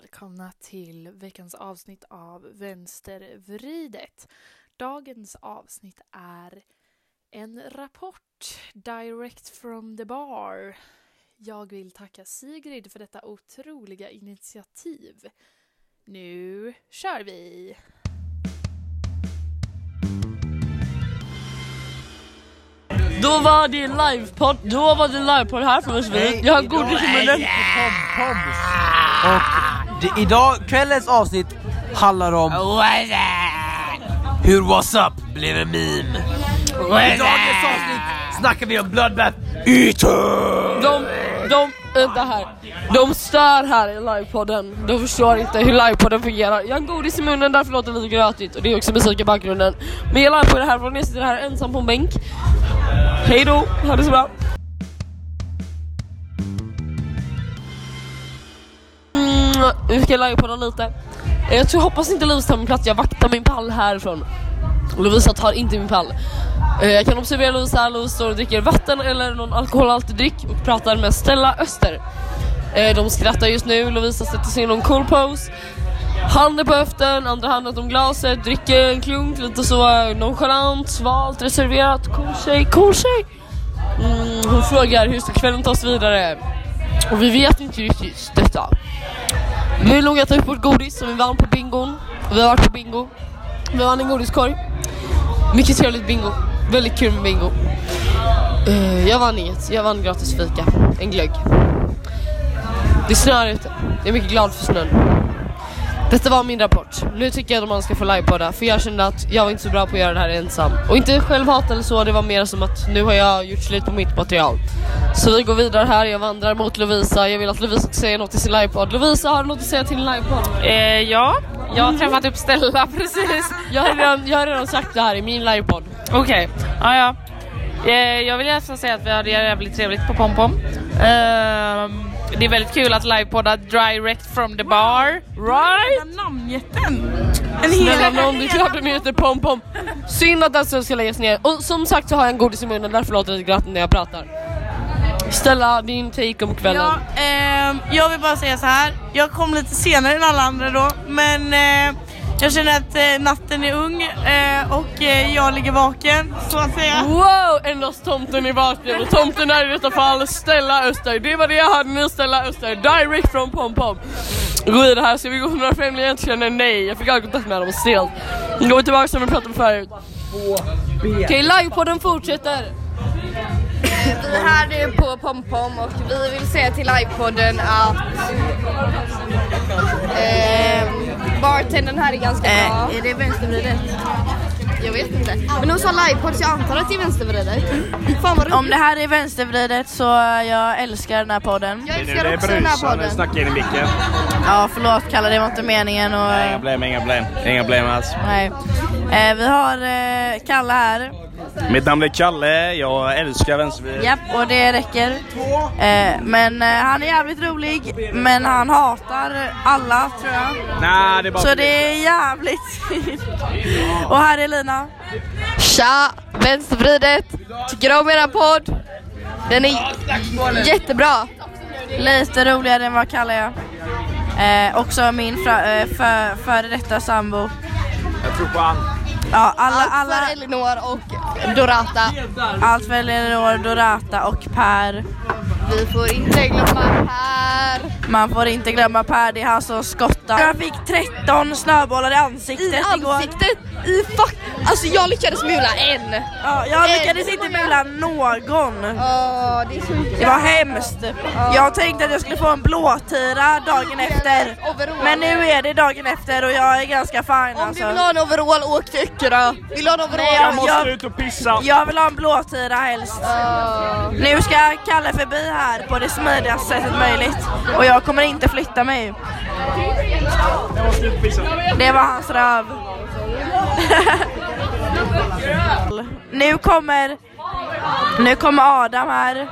välkomna till veckans avsnitt av Vänstervridet. Dagens avsnitt är en rapport direct from the bar. Jag vill tacka Sigrid för detta otroliga initiativ. Nu kör vi! Då var det livepodd, då var det livepodd här från Västervik. Jag har godis i munnen. Och det, idag, kvällens avsnitt handlar om hur What's Up blev en meme. I dagens avsnitt snackar vi om Bloodbath Eater! De, de, vänta här. De stör här i livepodden. De förstår inte hur livepodden fungerar. Jag har godis i munnen, därför låter det lite grötigt. Och det är också musik i bakgrunden. Men jag livepodden härifrån, jag sitter här ensam på en bänk. Hej då, ha det så bra. Mm, vi ska livepodda lite. Jag tror, hoppas inte Lovisa tar min plats, jag vaktar min pall härifrån. Lovisa tar inte min pall. Eh, jag kan observera Lovisa, Lovisa står och dricker vatten eller någon alkoholhaltig dryck och pratar med Stella Öster. Eh, de skrattar just nu, Lovisa sätter sig i någon cool pose. Handen på höften, andra handen om glaset, dricker en klunk lite så eh, nonchalant, svalt, reserverat. Cool tjej, cool tjej. Mm, hon frågar hur ska kvällen tas vidare? Och vi vet inte riktigt detta. Vi har nog ätit upp vårt godis som vi vann på bingon. Vi har varit på bingo. Vi vann en godiskorg. Mycket trevligt bingo. Väldigt kul med bingo. Uh, jag vann inget. Jag vann gratis fika. En glögg. Det snöar ute. Jag är mycket glad för snön. Detta var min rapport. Nu tycker jag att man ska få livepodda för jag kände att jag var inte så bra på att göra det här ensam. Och inte självhat eller så, det var mer som att nu har jag gjort slut på mitt material. Så vi går vidare här, jag vandrar mot Lovisa. Jag vill att Lovisa ska säga något i sin livepodd. Lovisa, har du något att säga till din livepodd? Eh, ja, jag har träffat upp Stella precis. Jag har redan, jag har redan sagt det här i min livepodd. Okej, ja ja. Eh, jag vill gärna säga att vi hade jävligt trevligt på Pompom. Ehm, det är väldigt kul att livepodda direct from the bar. Right? Namnjätten! En Snälla nån, det är klart den heter Pom Pom. Synd att den ska läggas ner. Och som sagt så har jag en godis i munnen, därför låter det glatt när jag pratar. Stella, din take om kvällen. Ja, ehm, jag vill bara säga så här. Jag kom lite senare än alla andra då, men eh, jag känner att eh, natten är ung eh, och eh, jag ligger vaken, så att säga. Wow! Endast tomten är vaken och tomten är i detta fall Stella Öster. Det var det jag hade nu Stella Öster, direct från Pom Pom. Gå vidare här, ska vi gå till några främlingar jag inte känner? Nej, jag fick aldrig kontakt med dem, stelt. Går vi tillbaka som vi pratade om förut. Okej, livepodden fortsätter. Vi är här nu på Pompom och vi vill säga till livepodden att eh, bartendern här är ganska bra. är det vänstervridet? Jag vet inte. Men hon sa livepodd så jag antar att det är vänstervridet. Fan vad roligt. Om det här är vänstervridet så jag älskar den här podden. Jag älskar också den här podden. snackar in i micken. Ja, förlåt Kalle, det var inte meningen. Och, Inga problem, inga problem. Inga problem alls. nej. Eh, vi har eh, Kalle här. Mitt namn är Kalle, jag älskar vänstervridet. Japp, och det räcker. Eh, men eh, han är jävligt rolig, men han hatar alla tror jag. Nej, det är bara Så det är jävligt Och här är Lina. Tja! Vänstervridet. Tycker om eran podd. Den är jättebra. Lite roligare än vad Kalle är. Eh, också min eh, för, före detta sambo. Jag tror på han. Ja, alla, Allt alla, för Elinor och Dorata. allt för Eleanor, Dorata och Per. Vi får inte glömma här. Man får inte glömma Per, det är han som skottar. Jag fick 13 snöbollar i I ansiktet igår. ansiktet. I fuck. Alltså jag lyckades mula en. Ja, jag lyckades inte mula någon. Åh, det är så Det var hemskt. Jag tänkte att jag skulle få en blåtira dagen efter. Men nu är det dagen efter och jag är ganska fin Om du alltså. vill ha en overall, åk till Öckerö. Vill du ha en overall? Nej, Jag måste jag, ut och pissa. jag vill ha en blåtira helst. Nu ska Kalle förbi här på det smidigaste sättet möjligt. Och jag kommer inte flytta mig. Det var hans röv. nu kommer Nu kommer Adam här.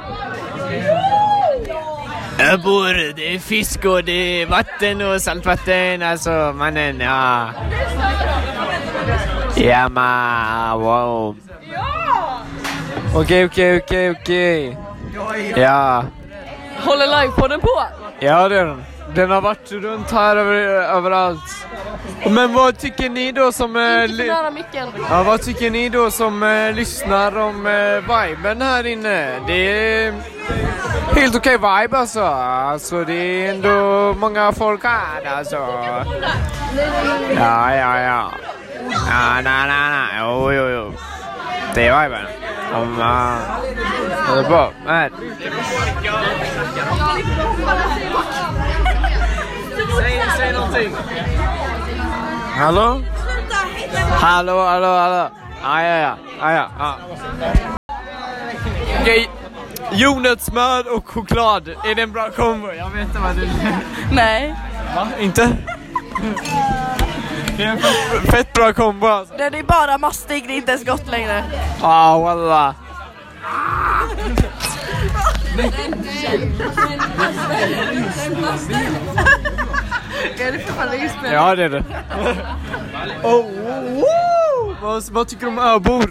Jag bor, det är fisk och det är vatten och saltvatten, alltså mannen, ja. Ja man, wow. Okej, okej, okej, okej. Ja. Håller livepodden på? Ja, det är den. Den har varit runt här över, överallt. Men vad tycker ni då som... Eh, Inte för nära micken. ja, vad tycker ni då som eh, lyssnar om eh, viben här inne? Det är helt okej vibe alltså. Alltså det är ändå många folk här alltså. Ja, ja, ja. Ja, nej, nej, nej. Jo, jo, jo. Viben. Om, uh, det är bra. Nej. Säg, någonting. Hallå? Hallå, hallå, hallå. Ja, ja, ja. ja, ja, ja. Okej. Jordnötssmör och choklad. Är det en bra kombo? Jag vet inte vad du... Nej. Va? Inte? Det är en fett, fett bra kombo alltså. Den är bara mastig, det är inte ens gott längre. Ah, walla. Är det för fan inspelning? Ja, det är det. oh, woo! vad, vad tycker du om öbor?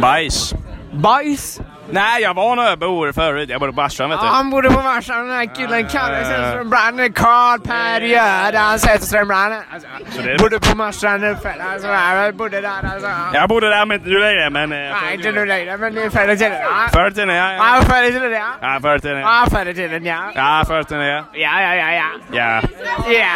Bajs. Bajs? Nej, jag var en öbo förut. Jag bodde på Aschan vet du. Ja, han bodde på Marsan, den här killen Kalle Sällström-Branne, Karl Per Göran Sällström-Branne. Alltså, Så det bodde på Marsan ungefär, alltså, jag bodde där alltså. Jag bodde där men inte nu längre men... eh, Nej, inte nu längre, men förr i tiden. Ja, Förr i tiden ja. ja. Ja, förr i tiden ja. Ja, förr i tiden ja. Ja, förr i tiden ja. Ja, förr i tiden ja. Ja, ja, ja, ja. Ja. Ja!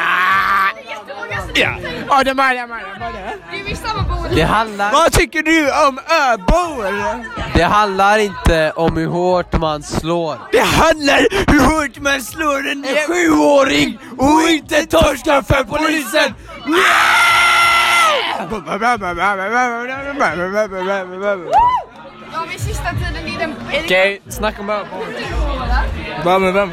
Ja. Ja, det var det. Det handlar, Vad tycker du om öbor? det handlar inte om hur hårt man slår. Det handlar hur hårt man slår en sjuåring och inte torskar för polisen! Ja, vid sista tiden i den... Okej, snacka öbor. Va med vem?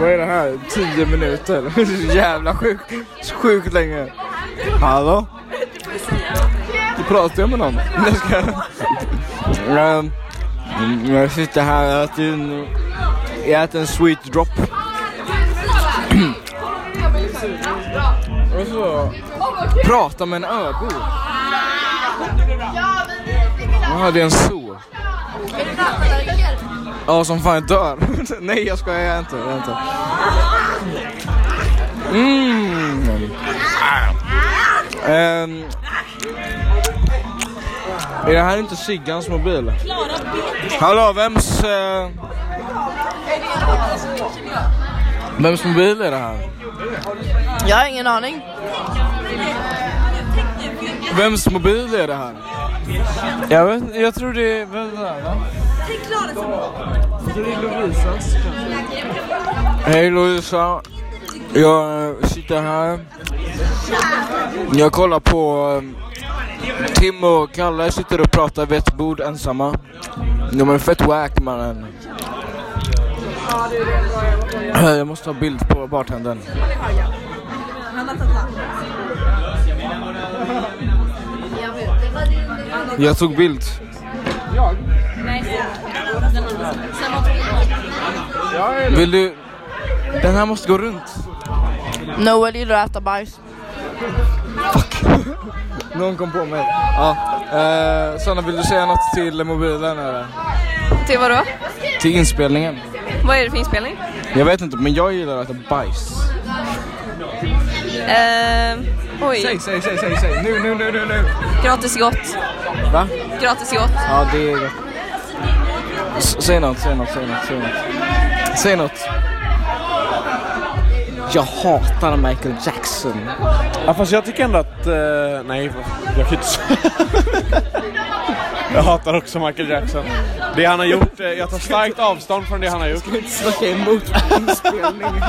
Vad är det här? 10 minuter? Jävla sjukt. Sjukt länge. Hallå? Du pratar jag med någon? Jag Jag sitter här och äter en, jag äter en sweet drop. och så prata med en öbo. Jaha, det är en zoo. Ja, som fan jag dör. Nej, jag skojar jag är inte. Jag är inte. Mm. Um, är det här inte Siggans mobil? Hallå, vems... eh, vems mobil är det här? Jag har ingen aning. Vems mobil är det här? Jag vet jag tror det är... Vem är det va? Hej Lovisa. Jag eh, sitter här. Jag kollar på eh, Tim och Kalle sitter och pratar vid ett bord ensamma. De är fett wack mannen. Jag måste ha bild på bartendern. Jag tog bild. Vill du... Den här måste gå runt. Noel gillar att äta bajs. Någon kom på mig. Ja. Eh, Sanna, vill du säga något till mobilen eller? Till vadå? Till inspelningen? Vad är det för inspelning? Jag vet inte, men jag gillar att äta bajs. Uh, oj, Säg, säg, säg, säg, säg. Nu, nu, nu, nu, nu. gratis gott. Va? Gratis gott. Ja, det är gott. S- Säg något, säg något, säg något, säg något. Säg något. Jag hatar Michael Jackson. Ja, fast jag tycker ändå att... eh, nej, jag kan inte säga. Jag hatar också Michael Jackson. Det han har gjort, eh, jag tar starkt avstånd från det han har gjort. Snacka emot inspelning.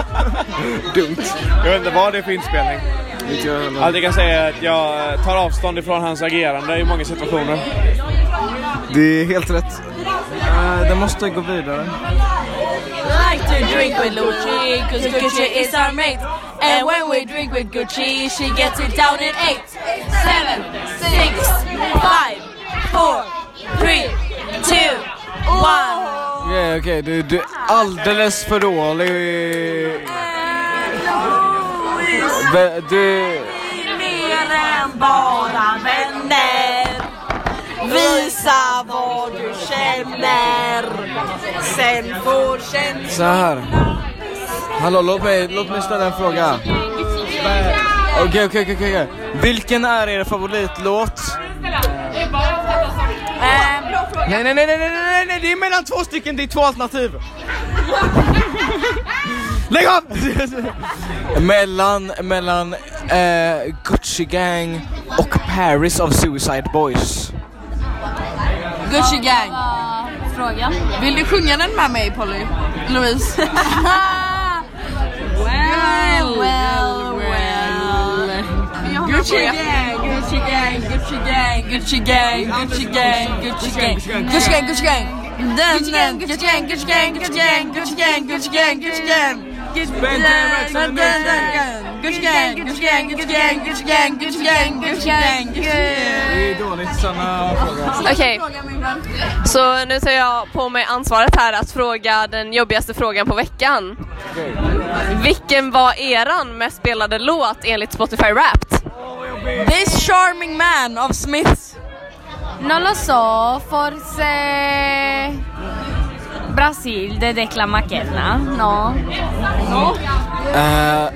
Dumt. Jag vet inte vad det är för inspelning. Inte. Allt jag kan säga är att jag tar avstånd ifrån hans agerande i många situationer. Det är helt rätt. Uh, det måste gå vidare. Like to drink with Gucci, cause Gucci is our mate. And when we drink with Gucci, she gets it down in eight, seven, six, five, four, three, two, one. Okej, okay, Du, du är alldeles för dålig. Ve- Du... Mer än bara vänner. Visa vad du känner. sen får känslan Så här. Hallå, låt mig, låt mig ställa en fråga. Okej, okej, okej, okej. Vilken är er favoritlåt? Nej, nej, nej, nej, nej, nej, nej, det är mellan två stycken, det är två alternativ. Lägg av! Mellan, mellan eh, Gucci Gang och Paris of Suicide Boys. Gucci gang. Frågan. Vill du sjunga den med mig Polly? Louise? well, well, well. Gucci gang, Gucci gang, Gucci gang, Gucci gang, Gucci gang, Gucci gang, Gucci gang, Gucci gang. Den, den, Gucci gang, Gucci gang, Gucci gang, Gucci gang, Gucci gang, Gucci gang. Det är dåligt, Sanna fråga. Okej, så nu tar jag på mig ansvaret här att fråga den jobbigaste frågan på veckan. Vilken var eran mest spelade låt enligt Spotify Wrapped? This charming man of Smiths. Non lo so, forse Brasil de Declan McKenna, no? Eh,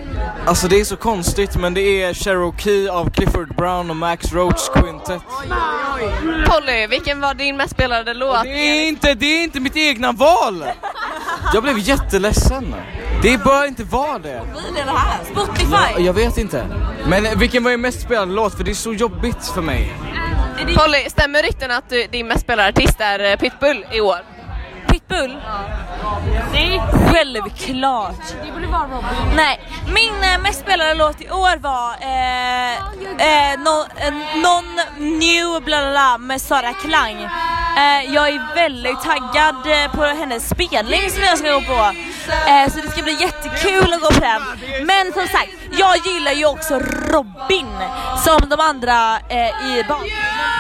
alltså det är så konstigt men det är Cherokee av Clifford Brown och Max Roach Quintet. Polly, vilken var din mest spelade låt? Det är inte, det är inte mitt egna val! Jag blev jätteledsen. Det bör inte vara det. Spotify. Jag vet inte. Men vilken var er mest spelade låt? För det är så jobbigt för mig. Polly, stämmer rykten att du, din mest spelade artist är eh, Pitbull i år? Pitbull? Nej, självklart. Det borde vara Robin. Nej, min eh, mest spelade låt i år var eh, eh, no, eh, Non New bla bla bla med Sara Klang. Eh, jag är väldigt taggad eh, på hennes spelning som jag ska gå på. Eh, så det ska bli jättekul att gå på den. Men som sagt, jag gillar ju också Robin som de andra eh, i bakgrunden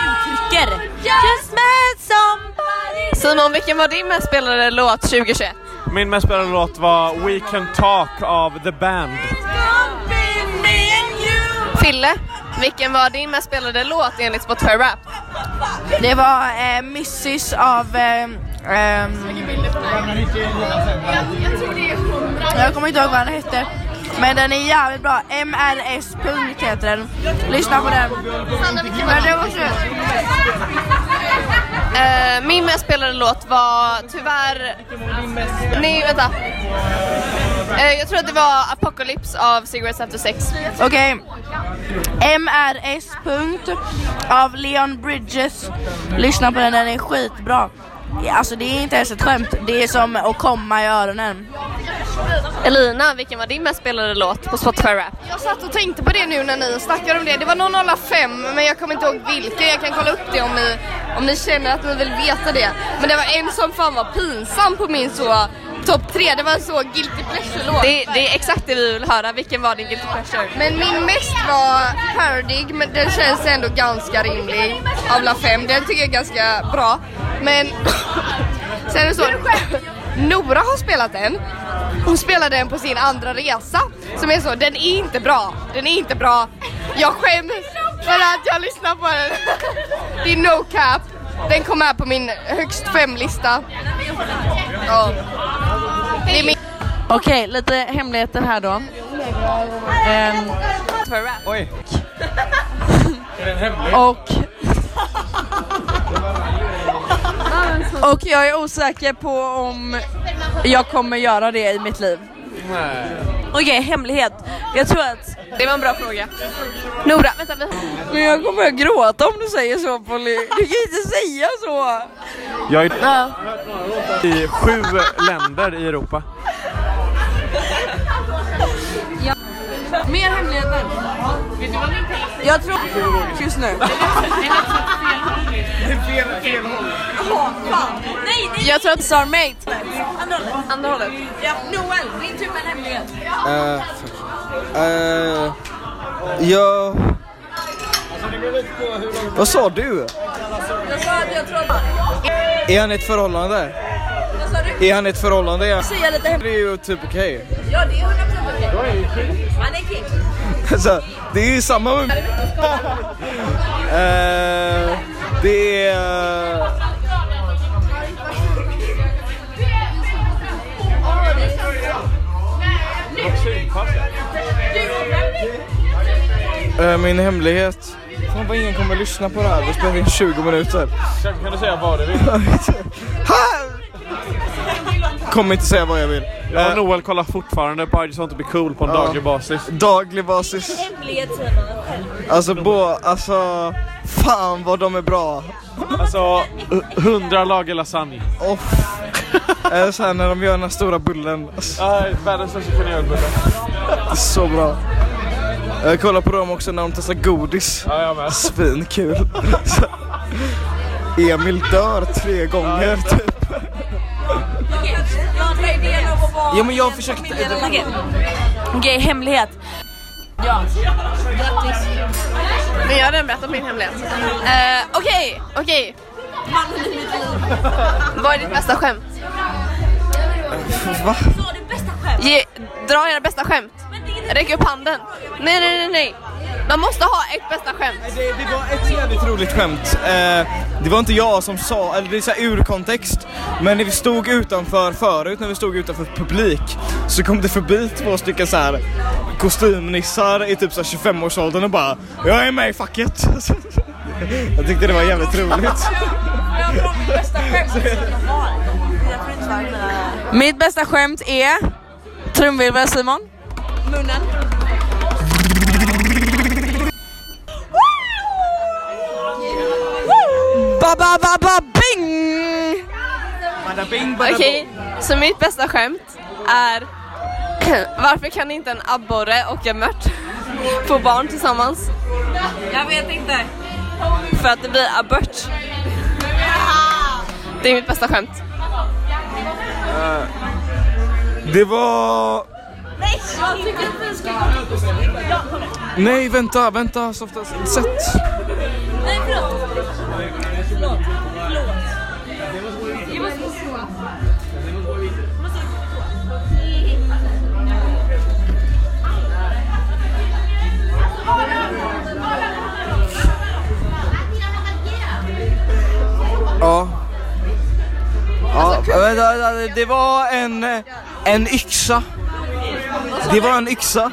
uttrycker. Just met somebody Simon, vilken var din mest spelade låt 2021? Min mest spelade låt var We Can Talk av The Band. Fille, vilken var din mest spelade låt enligt Spotify Rap? Det var eh, Mrs av... Eh, ehm, jag kommer inte ihåg vad den hette. Men den är jävligt bra. MRS punkt heter den. Lyssna på den. Men det var så... Eh, min mest spelade låt var tyvärr... Nej, vänta. Eh, jag tror att det var Apocalypse av Cigarettes After Sex. Okej. MRS punkt av Leon Bridges. Lyssna på den, den är skitbra. Alltså det är inte ens ett skämt. Det är som att komma i öronen. Elina, vilken var din mest spelade låt på Spotify Rap? Jag satt och tänkte på det nu när ni snackade om det. Det var någon alla fem, men jag kommer inte ihåg vilken. Jag kan kolla upp det om ni, om ni känner att ni vill veta det. Men det var en som fan var pinsam på min så topp tre. Det var en så guilty pleasure-låt. Det, det är exakt det vi vill höra. Vilken var din guilty pleasure? Men min mest var Paradig, men den känns ändå ganska rimlig av alla fem. Den tycker jag är ganska bra. Men sen är det så, Nora har spelat den. Hon spelade den på sin andra resa. Som är så, den är inte bra. Den är inte bra. Jag skäms för att jag lyssnar på den. Det är no cap. Den kom med på min högst fem-lista. Ja. Det är min... Okej, lite hemligheter här då. Ehm, Oj. och... och jag är osäker på om jag kommer göra det i mitt liv. Okej, hemlighet. Jag tror att... Det var en bra fråga. Nora, vänta. Vi... Men jag kommer att gråta om du säger så Polly. Du kan inte säga så. Jag är i sju länder i Europa. Mer hemligheter. Jag tror just nu. Nej, nej! Jag tror att Star Mate. Andra hållet. Ja, Noel, din tur med en hemlighet. Eh, fuck. Eh, ja... Vad sa du? Jag sa att jag tror att... Är han i ett förhållande? Är han i ett förhållande? Jag lite. Det är ju typ okej. Okay. Ja, det är 100% okej. Okay. Han är king. alltså, det är ju samma med... uh, det är... Uh... Min hemlighet. Fan vad ingen kommer lyssna på det här. Vi spelar in 20 minuter. Kan du säga vad du vill? Kommer inte säga vad jag vill. Jag och Eh, Noel kollar fortfarande på I just want to be cool på en Ja. daglig basis. Daglig basis. Alltså, bo, alltså, fan vad de är bra. Alltså, hundra lager lasagne. Off. Eh, så här när de gör den här stora bullen. Ja, världens största kanelbulle. det är så bra. Jag kollar på dem också när de testar godis. Ja, jag med. Svinkul. Emil dör tre gånger typ. Ja men jag försökte... Okej, Okej, hemlighet. Men jag har redan berättat min hemlighet. Eh, Okej, okej. Vad är ditt bästa skämt? Va? Ge, dra era bästa skämt. Räck upp handen. Nej, nej, nej, nej. Man måste ha ett bästa skämt. Det, det var ett jävligt roligt skämt. Eh, det var inte jag som sa, eller det är så här ur kontext. Men när vi stod utanför förut, när vi stod utanför publik, så kom det förbi två stycken så här kostymnissar i typ så här 25-årsåldern och bara Jag är med i facket! Jag tyckte det var jävligt roligt. Mitt bästa skämt är trumvirvel Simon. Munnen. Ba ba ba ba bing! Okej, så mitt bästa skämt är Varför kan inte en abborre och en mört få barn tillsammans? Jag vet inte. För att det blir abort. Det är mitt bästa skämt. Det var... Nej vänta, vänta, softa, sätt. Nej förlåt. Förlåt. Förlåt. Jag måste Ja. Ja, vänta, vänta, det var en, eh, en yxa. Det var en yxa.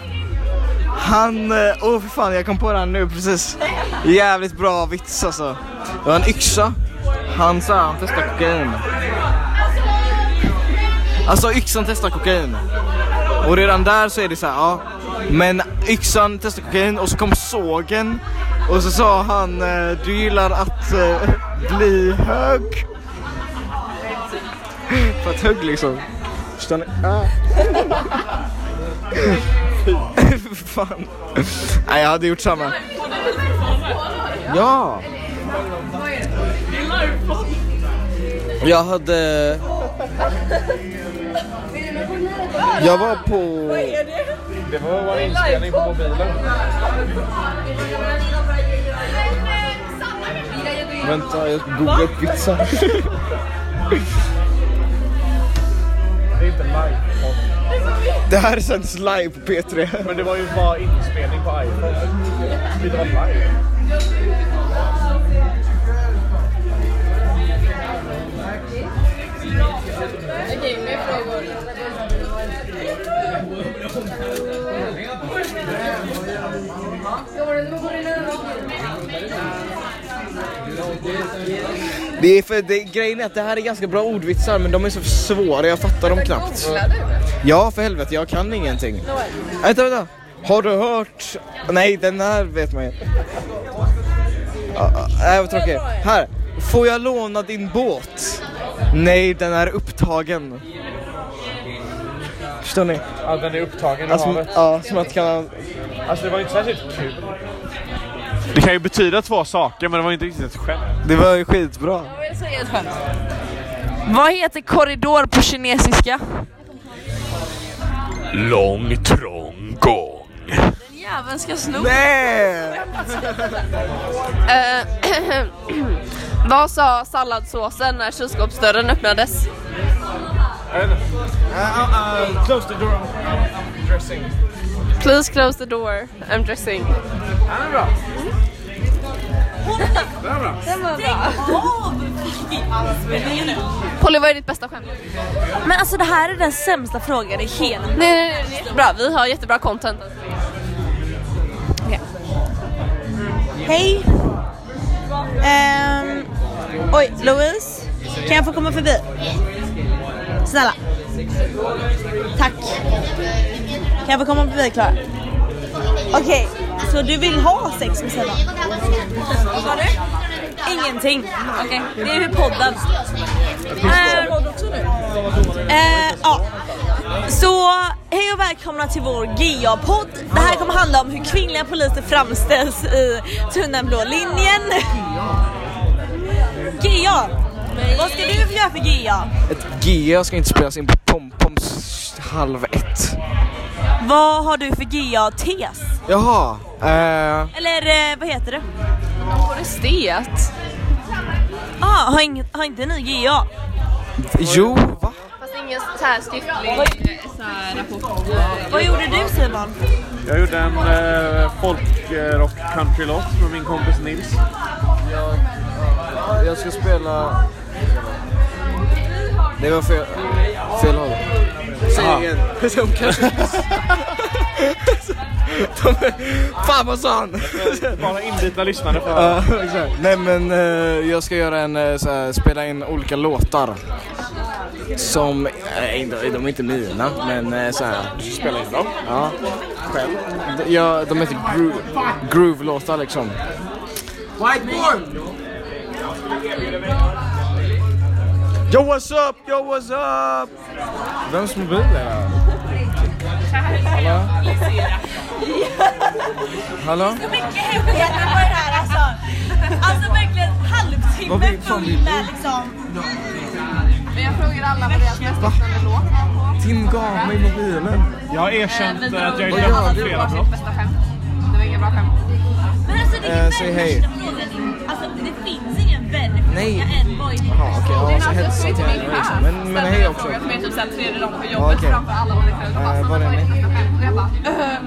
Han, eh, åh åh för fan jag kom på den nu precis. Jävligt bra vits alltså. Det var en yxa. Han sa han testade kokain. Alltså yxan testar kokain. Och redan där så är det så här, ja. Men yxan testar kokain och så kom sågen. Och så sa han, eh, du gillar att eh, bli hög. För att hög liksom. Förstår ni? Ah. Fan. Nej jag hade gjort samma. Ja. Jag hade... Jag var på... Det var vår inspelning på mobilen. Vänta, jag ska googla upp vitsar. Det är inte live. Det här sänds live på P3. Men det var ju bara inspelning på iPhone. Det var live. Okej, mer frågor. Det är för det, grejen är att det här är ganska bra ordvitsar men de är så svåra, jag fattar dem knappt. Ja för helvete, jag kan ingenting. Vänta, vänta. Har du hört? Nej, den här vet man ju. Ja, ja, Nej, vad tråkigt. Här. Får jag låna din båt? Nej, den är upptagen. Förstår ni? Ja, den är upptagen i Alltså, havet. ja, som att kan... Alltså det var ju inte särskilt kul. Det kan ju betyda två saker men det var inte riktigt ett skämt. Det var ju skitbra. Jag vill säga ett skämt. Vad heter korridor på kinesiska? Lång, trång gång. Jäveln ska sno. Nej! Eh, Vad sa salladsåsen när kylskåpsdörren öppnades? close the door. Dressing. Please close the door, I'm dressing. Den är bra. Den är bra. Den var bra. Polly, vad är ditt bästa skämt? Men alltså det här är den sämsta frågan i hela Nej, nej, nej, nej. Bra, vi har jättebra content. Hej! Ehm, oj, Louise. Kan jag få komma förbi? Snälla. Tack. Kan jag få komma förbi Klara? Okej, så du vill ha sex med Simon? Vad sa du? Ingenting. Okej, det är hur podden. Ehm, eh, ja. Så hej och välkomna till vår GA-podd. Det här kommer handla om hur kvinnliga poliser framställs i Tunnan blå linjen. GA, vad ska du göra för GA? Ett GA ska inte spelas in på Pompoms halv ett. Vad har du för GA-tes? Jaha, eh, Eller eh, vad heter det? Forestet. Ah, har, ingen, har inte ni GA? jo, va? Fast ingen så här skriftlig så här rapport. Vad gjorde du Simon? Jag gjorde en eh, folkrock countrylåt med min kompis Nils. Jag ska spela... Det var fel, fel håll. Säg Jaha. igen. De. Fan vad sa han? Bara inbitna lyssnare för Ja, exakt. Nej men eh, jag ska göra en, eh, så här, spela in olika låtar. Som, inte, de är inte mina, men uh, så här. Du ska spela in dem? Ja. Själv? Ja, de heter groove, groove-låtar liksom. Whiteboard! Yo what's up, yo what's up! Vems mobil är det? Hallå? Hallå? Så mycket hemligheter på det här alltså. Alltså verkligen halvtimme Vad full med liksom. Men jag frågar alla vad deras mest lyssnade låt var på. Tim gav mig mobilen. Jag har erkänt Vi att jag är Vad gör för du? flera brott. Det var inga bra skämt. Men alltså det är Eh, ju säg värsta hej. frågan. Alltså det finns ingen värre Nej. vad Jaha, okej. Det så alltså jag min är liksom. Men, men Ställde hej en också. fråga som är typ såhär tredje dagen på jobbet framför alla olika Eh, är ni? Och jag bara, ehm,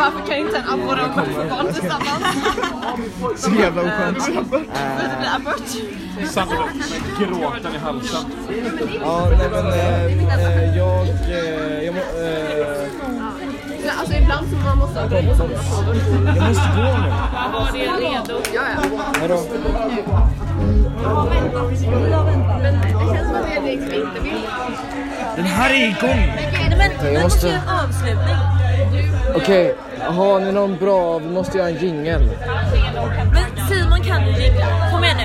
varför kan inte en abborre och en barn tillsammans? Så jävla oskönt. Det blir abort. Med gråten i halsen. Ja, nej men eh, eh, jag... Eh, jag eh, Men Alltså ibland så man måste ha grejer som jag måste gå nu. Var det redo? Ja, ja. Hejdå. Men det känns som att som inte vill. Den här är igång! Nej men vi måste göra en avslutning. Okej, har ni någon bra... Vi måste göra en jingel. Men Simon kan ju jingla. Kom igen nu.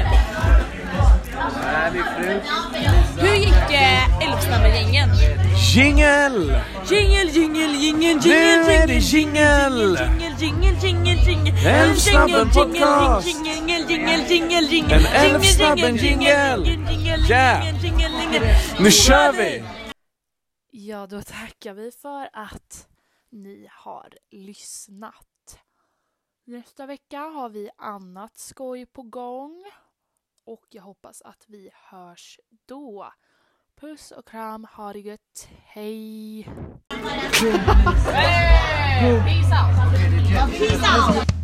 Hur gick eh, Älvsnabben-gängen? Jingel! Jingel, jingel, jingel, Nu jingel, är det jingel! jingel, jingel, jingel, jingel, Älvsnabben podcast! Jingel, jingel, jingel, jingel, En jingel, Älvsnabben jingel, jingel! jingel, Yeah! jingel, jingel, jingel. Nu kör vi! Ja, då tackar vi för att ni har lyssnat. Nästa vecka har vi annat skoj på gång. Och jag hoppas att vi hörs då. Puss och kram, ha det gött, hej! Peace out! Peace out!